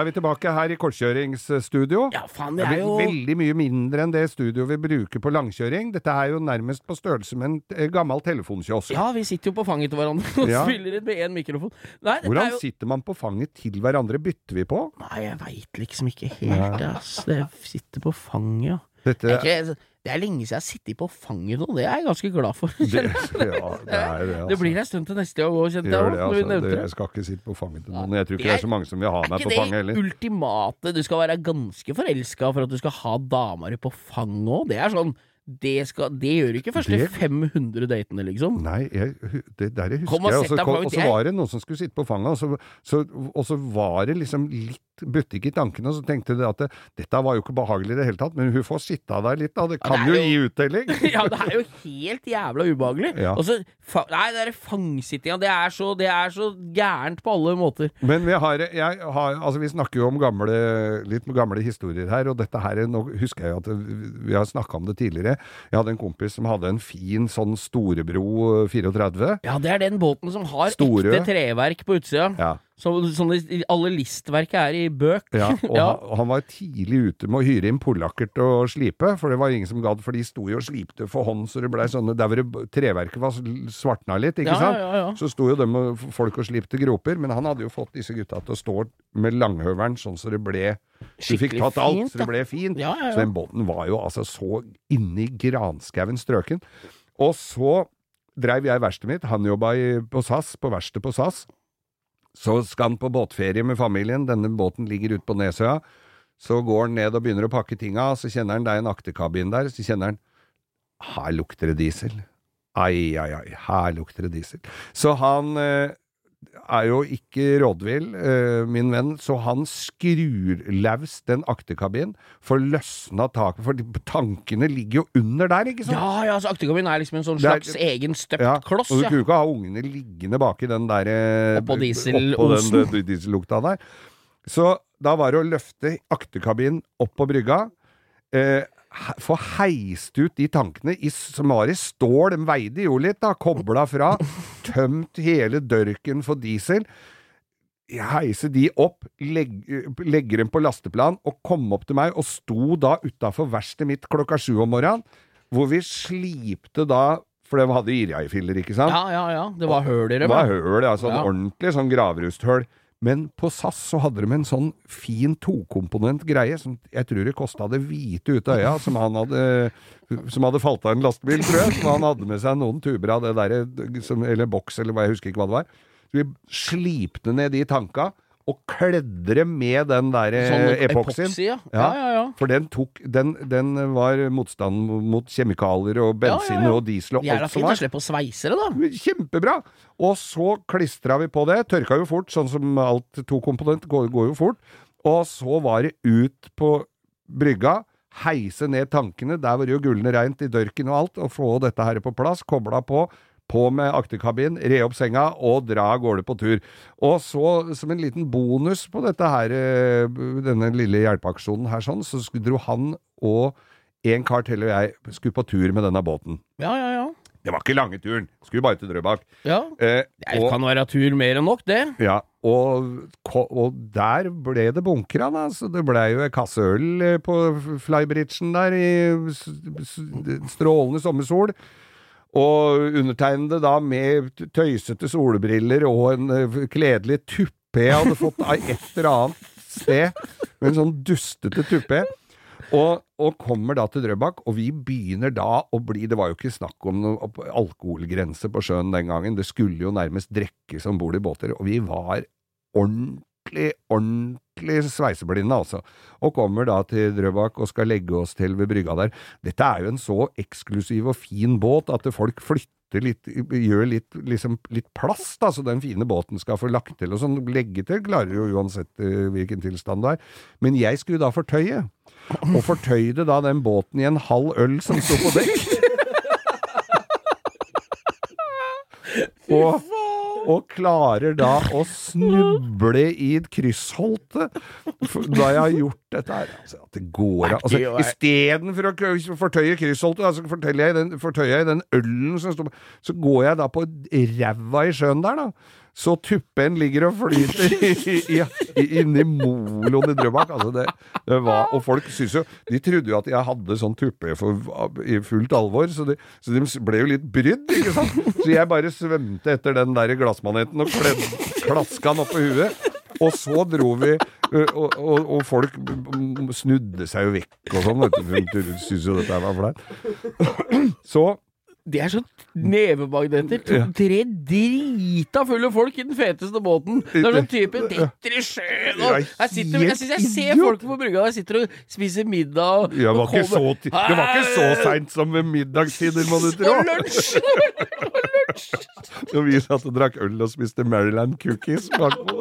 Da er vi tilbake her i kortkjøringsstudio. Ja, faen, det er jo veldig mye mindre enn det studioet vi bruker på langkjøring. Dette er jo nærmest på størrelse med en eh, gammel telefonkiosk. Ja, vi sitter jo på fanget til hverandre og Ja. spiller inn med én mikrofon. Nei, Hvordan jo sitter man på fanget til hverandre? Bytter vi på? Nei, jeg veit liksom ikke helt, ass. Det sitter på fanget, ja. Dette Det er, ikke, det er lenge siden jeg har sittet på fanget nå, det er jeg ganske glad for. det, ja, det er det, altså. Det blir en stund til neste gang òg, kjente jeg. Det, altså. Det, det. jeg skal ikke sitte på fanget til noen. Jeg tror ikke det er- er så mange som vil ha meg på fanget Er ikke det ultimate? Du skal være ganske forelska for at du skal ha dama di på fanget òg. Det er sånn det, skal, det gjør ikke første Det- 500 datene, liksom. Nei, jeg, det der husker jeg. kom- fanget. og så var det noen som skulle sitte på fanget, og så, så, og så var det liksom litt butikk i tankene, og så tenkte de at det, dette var jo ikke behagelig i det hele tatt, men hun får sitte der litt, da. Det Ja, kan det er jo jo- gi uttelling. ja, det er jo helt jævla ubehagelig. Ja. Og så, fa nei, det fangsittinga, det, er så- det er så gærent på alle måter. Men vi har, jeg har, altså vi snakker jo om gamle, litt gamle historier her, og dette her, nå husker jeg jo at vi har snakka om det tidligere. Jeg hadde en kompis som hadde en fin sånn Storebro 34. Ja, det er den båten som har Store. ekte treverk på utsida. Ja. Så, sånn alle listverket er i bøk. Ja, og Ja. Han, han var tidlig ute med å hyre inn polakker til å slipe, for det var ingen som gadd, for de sto jo og slipte for hånd, så det blei sånne Der hvor det- treverket var svartna litt, ikke Ja, sant? ja, ja. Så sto jo dem folk og slipte groper, men han hadde jo fått disse gutta til å stå med langhøveren sånn så det ble Du fikk tatt alt, fint, så det ble fint. Så den båten var jo altså så inni granskauen strøken. Og så dreiv jeg verkstedet mitt, han jobba på SAS, på verkstedet på SAS. Så skal han på båtferie med familien, denne båten ligger ute på Nesøya. Så går han ned og begynner å pakke tinga, så kjenner han det er en akterkabin der, så kjenner han her lukter det diesel. Ai, ai, ai, her lukter det diesel. Så han eh, er jo ikke rådvill, eh, min venn, så han skrur løs den akterkabinen, får løsna taket, for tankene ligger jo under der, ikke sant? Ja, ja, så akterkabinen er liksom en sånn slags er- egen støpt Ja, kloss. og du Ja. kunne ikke ha ungene liggende baki den der Oppå Oppå Oppå den eh, diesellukta der. Så da var det å løfte akterkabinen opp på brygga, eh, få heist ut de tankene i, som var i stål, de veide jo litt da, kobla fra, tømt hele dørken for diesel, heise de opp, legge, legge dem på lasteplan og komme opp til meg, og sto da utafor verkstedet mitt klokka sju om morgenen, hvor vi slipte da for de hadde irjaifiller, ikke sant? ja, ja, ja. Det var høl i Det dem. var ja. høl, sånn Ja. ordentlig sånn gravrusthøl. Men på SAS så hadde de en sånn fin tokomponent greie som jeg tror det kosta det hvite ut av øya, som han hadde Som hadde falt av en lastebil, tror jeg. Som han hadde med seg noen tuber av det derre Eller boks, eller hva, jeg husker ikke hva det var. Så vi slipte ned de tanka, og kledre med den der Sånn eh, epoksyen. epoxy, ja. Ja, ja. For den tok Den, den var motstand mot kjemikalier og bensin og diesel og alt som fint å slippe å sveise det, da. Kjempebra! Og så klistra vi på det. Tørka jo fort, sånn som alt tokomponent går, går jo fort. Og så var det ut på brygga, heise ned tankene, der var det jo gullende reint i dørken og alt, og få dette her på plass, kobla på. På med akterkabin, re opp senga og dra av gårde på tur. Og så, som en liten bonus på dette her, eh, denne lille hjelpeaksjonen her sånn, så dro han og en kar til og jeg skulle på tur med denne båten. Ja, ja, ja. Det var ikke lange turen, skulle bare til Drøbak. ja. Eh, Det kan være tur mer enn nok, det. ja, og, og der ble det bunkra, da. Så det blei jo ei kasse øl eh, på flybridgen der i strålende sommersol. Og undertegnede da med tøysete solbriller og en eh, kledelig tuppé jeg hadde fått av et eller annet sted. Med en sånn dustete tuppé. Og, og kommer da til Drøbak, og vi begynner da å bli Det var jo ikke snakk om noe alkoholgrense på sjøen den gangen. Det skulle jo nærmest drikkes om bord i båter, og vi var ordentlig, ordentlig sveiseblinde, altså. Og kommer da til Drøbak og skal legge oss til ved brygga der. Dette er jo en så eksklusiv og fin båt at folk flytter litt, gjør litt, liksom, litt plass, da, så den fine båten skal få lagt til og sånn. Legge til klarer jo uansett eh, hvilken tilstand det er. Men jeg skulle da fortøye. Og fortøyde da den båten i en halv øl som sto på dekk. Og, og klarer da å snuble i et kryssholte da jeg har gjort dette her. Altså, at det går av. Altså, Istedenfor å fortøye kryssholtet, altså, forteller jeg den, fortøyer jeg den ølen som står Så går jeg da på ræva i sjøen der, da. Så tuppen ligger og flyter inni moloen i Drøbak. Altså det, det var, og folk syns jo De trodde jo at jeg hadde sånn tuppe i fullt alvor, så de, så de ble jo litt brydd, ikke sant. Så jeg bare svømte etter den der glassmaneten og kledd, klaska den opp på huet. Og så dro vi, og, og, og folk snudde seg jo vekk og sånn. syntes jo dette var flaut. Så Det er sånn nevemagneter. To, Ja. tre drita fulle folk i den feteste båten. Det er sånn type detter i sjøen og Jeg, sitter, jeg synes jeg ser folk på brygga der sitter og spiser middag og, ja, var så, det var ikke så seint som ved middagstider, må du tro. Og lunsj! Og vi satt og drakk øl og spiste Maryland cookies bakpå.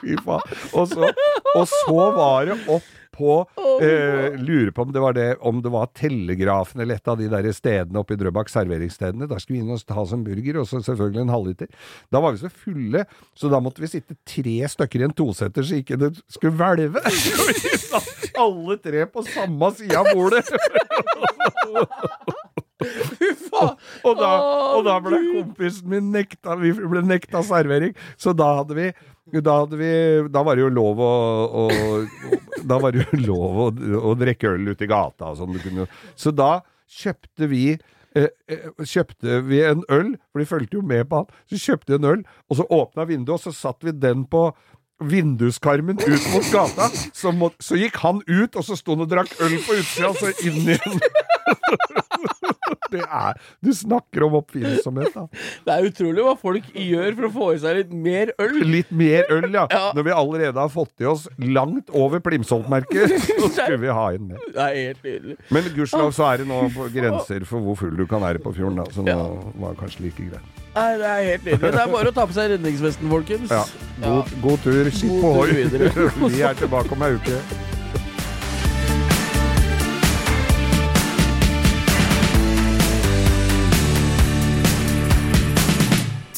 Fy faen. Og så, og så var det opp på eh, Lurer på om det var det Om det var Telegrafen eller et av de der stedene oppe i Drøbak, serveringsstedene. Da skulle vi inn og ta oss en burger, og så selvfølgelig en halvliter. Da var vi så fulle, så da måtte vi sitte tre stykker i en tosetter så ikke det skulle hvelve. Alle tre på samme side av bordet. Og da, og da ble kompisen min nekta Vi ble nekta servering. Så da hadde vi da, hadde vi, da var det jo lov å, å, Da var det jo lov å, å drikke øl ute i gata og sånn. Så da kjøpte vi eh, eh, kjøpte vi en øl, for de fulgte jo med på han. Så kjøpte vi en øl, og så åpna vinduet, og så satt vi den på vinduskarmen ut mot gata. Så, må, så gikk han ut, og så sto han og drakk øl på utsida, og så inn igjen. Det er Du snakker om oppfinnsomhet, da. Det er utrolig hva folk gjør for å få i seg litt mer øl. Litt mer øl, ja. Ja. Når vi allerede har fått i oss langt over Plimsoll-merket, så skulle vi ha inn mer. Det er helt nydelig. Men gudskjelov så er det nå på grenser for hvor full du kan være på fjorden, da. Så nå Ja. var det kanskje like greit. Nei, det er helt nydelig. Det er bare å ta på seg redningsvesten, folkens. Ja. God, god tur. Skitt på videre. Vi er tilbake om ei uke.